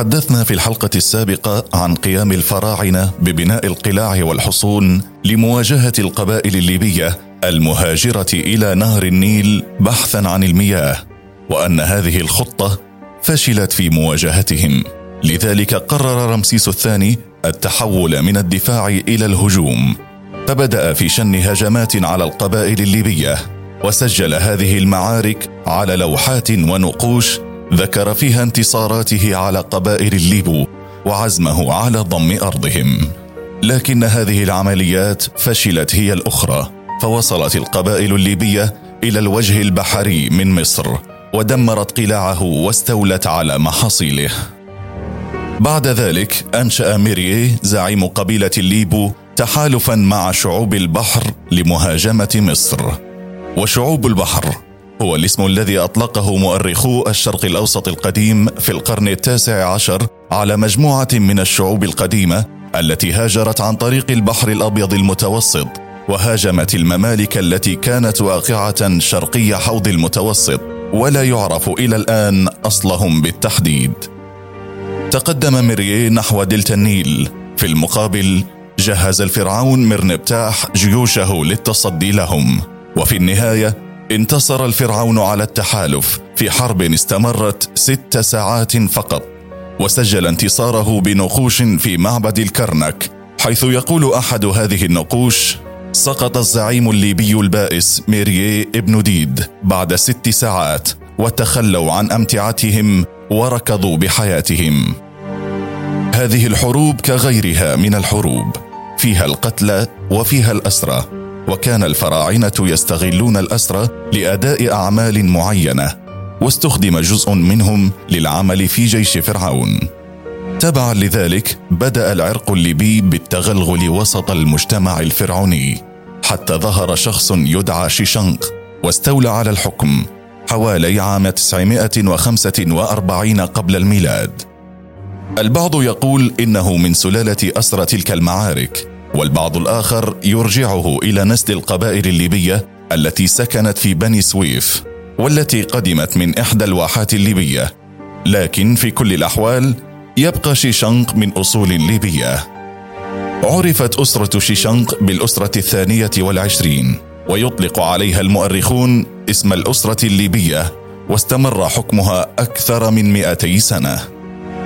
تحدثنا في الحلقة السابقة عن قيام الفراعنة ببناء القلاع والحصون لمواجهة القبائل الليبية المهاجرة إلى نهر النيل بحثا عن المياه، وأن هذه الخطة فشلت في مواجهتهم، لذلك قرر رمسيس الثاني التحول من الدفاع إلى الهجوم، فبدأ في شن هجمات على القبائل الليبية، وسجل هذه المعارك على لوحات ونقوش ذكر فيها انتصاراته على قبائل الليبو وعزمه على ضم أرضهم. لكن هذه العمليات فشلت هي الأخرى فوصلت القبائل الليبية إلى الوجه البحري من مصر ودمرت قلاعه واستولت على محاصيله. بعد ذلك أنشأ ميريه زعيم قبيلة الليبو تحالفا مع شعوب البحر لمهاجمة مصر. وشعوب البحر هو الاسم الذي أطلقه مؤرخو الشرق الأوسط القديم في القرن التاسع عشر على مجموعة من الشعوب القديمة التي هاجرت عن طريق البحر الأبيض المتوسط وهاجمت الممالك التي كانت واقعة شرقي حوض المتوسط ولا يعرف إلى الآن أصلهم بالتحديد. تقدم ميرييه نحو دلتا النيل. في المقابل جهز الفرعون مرنبتاح جيوشه للتصدي لهم. وفي النهاية انتصر الفرعون على التحالف في حرب استمرت ست ساعات فقط وسجل انتصاره بنقوش في معبد الكرنك حيث يقول أحد هذه النقوش سقط الزعيم الليبي البائس ميريي ابن ديد بعد ست ساعات وتخلوا عن أمتعتهم وركضوا بحياتهم. هذه الحروب كغيرها من الحروب فيها القتلى وفيها الأسرى. وكان الفراعنة يستغلون الأسرى لأداء أعمال معينة واستخدم جزء منهم للعمل في جيش فرعون. تبعا لذلك بدأ العرق الليبي بالتغلغل وسط المجتمع الفرعوني حتى ظهر شخص يدعى شيشنق واستولى على الحكم حوالي عام 945 قبل الميلاد. البعض يقول إنه من سلالة أسرى تلك المعارك والبعض الآخر يرجعه إلى نسل القبائل الليبية التي سكنت في بني سويف والتي قدمت من إحدى الواحات الليبية. لكن في كل الأحوال يبقى شيشنق من أصول ليبية. عرفت أسرة شيشنق بالأسرة الثانية والعشرين ويطلق عليها المؤرخون اسم الأسرة الليبية واستمر حكمها أكثر من 200 سنة.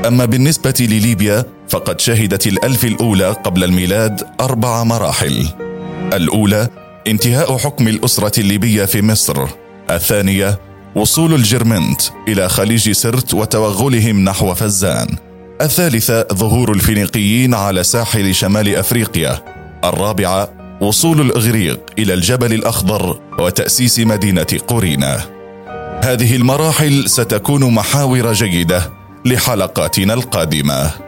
أما بالنسبة لليبيا فقد شهدت الألف الأولى قبل الميلاد أربع مراحل. الأولى انتهاء حكم الأسرة الليبية في مصر. الثانية وصول الجرمنت إلى خليج سرت وتوغلهم نحو فزان. الثالثة ظهور الفينيقيين على ساحل شمال أفريقيا. الرابعة وصول الإغريق إلى الجبل الأخضر وتأسيس مدينة قورينا هذه المراحل ستكون محاور جيدة لحلقاتنا القادمة.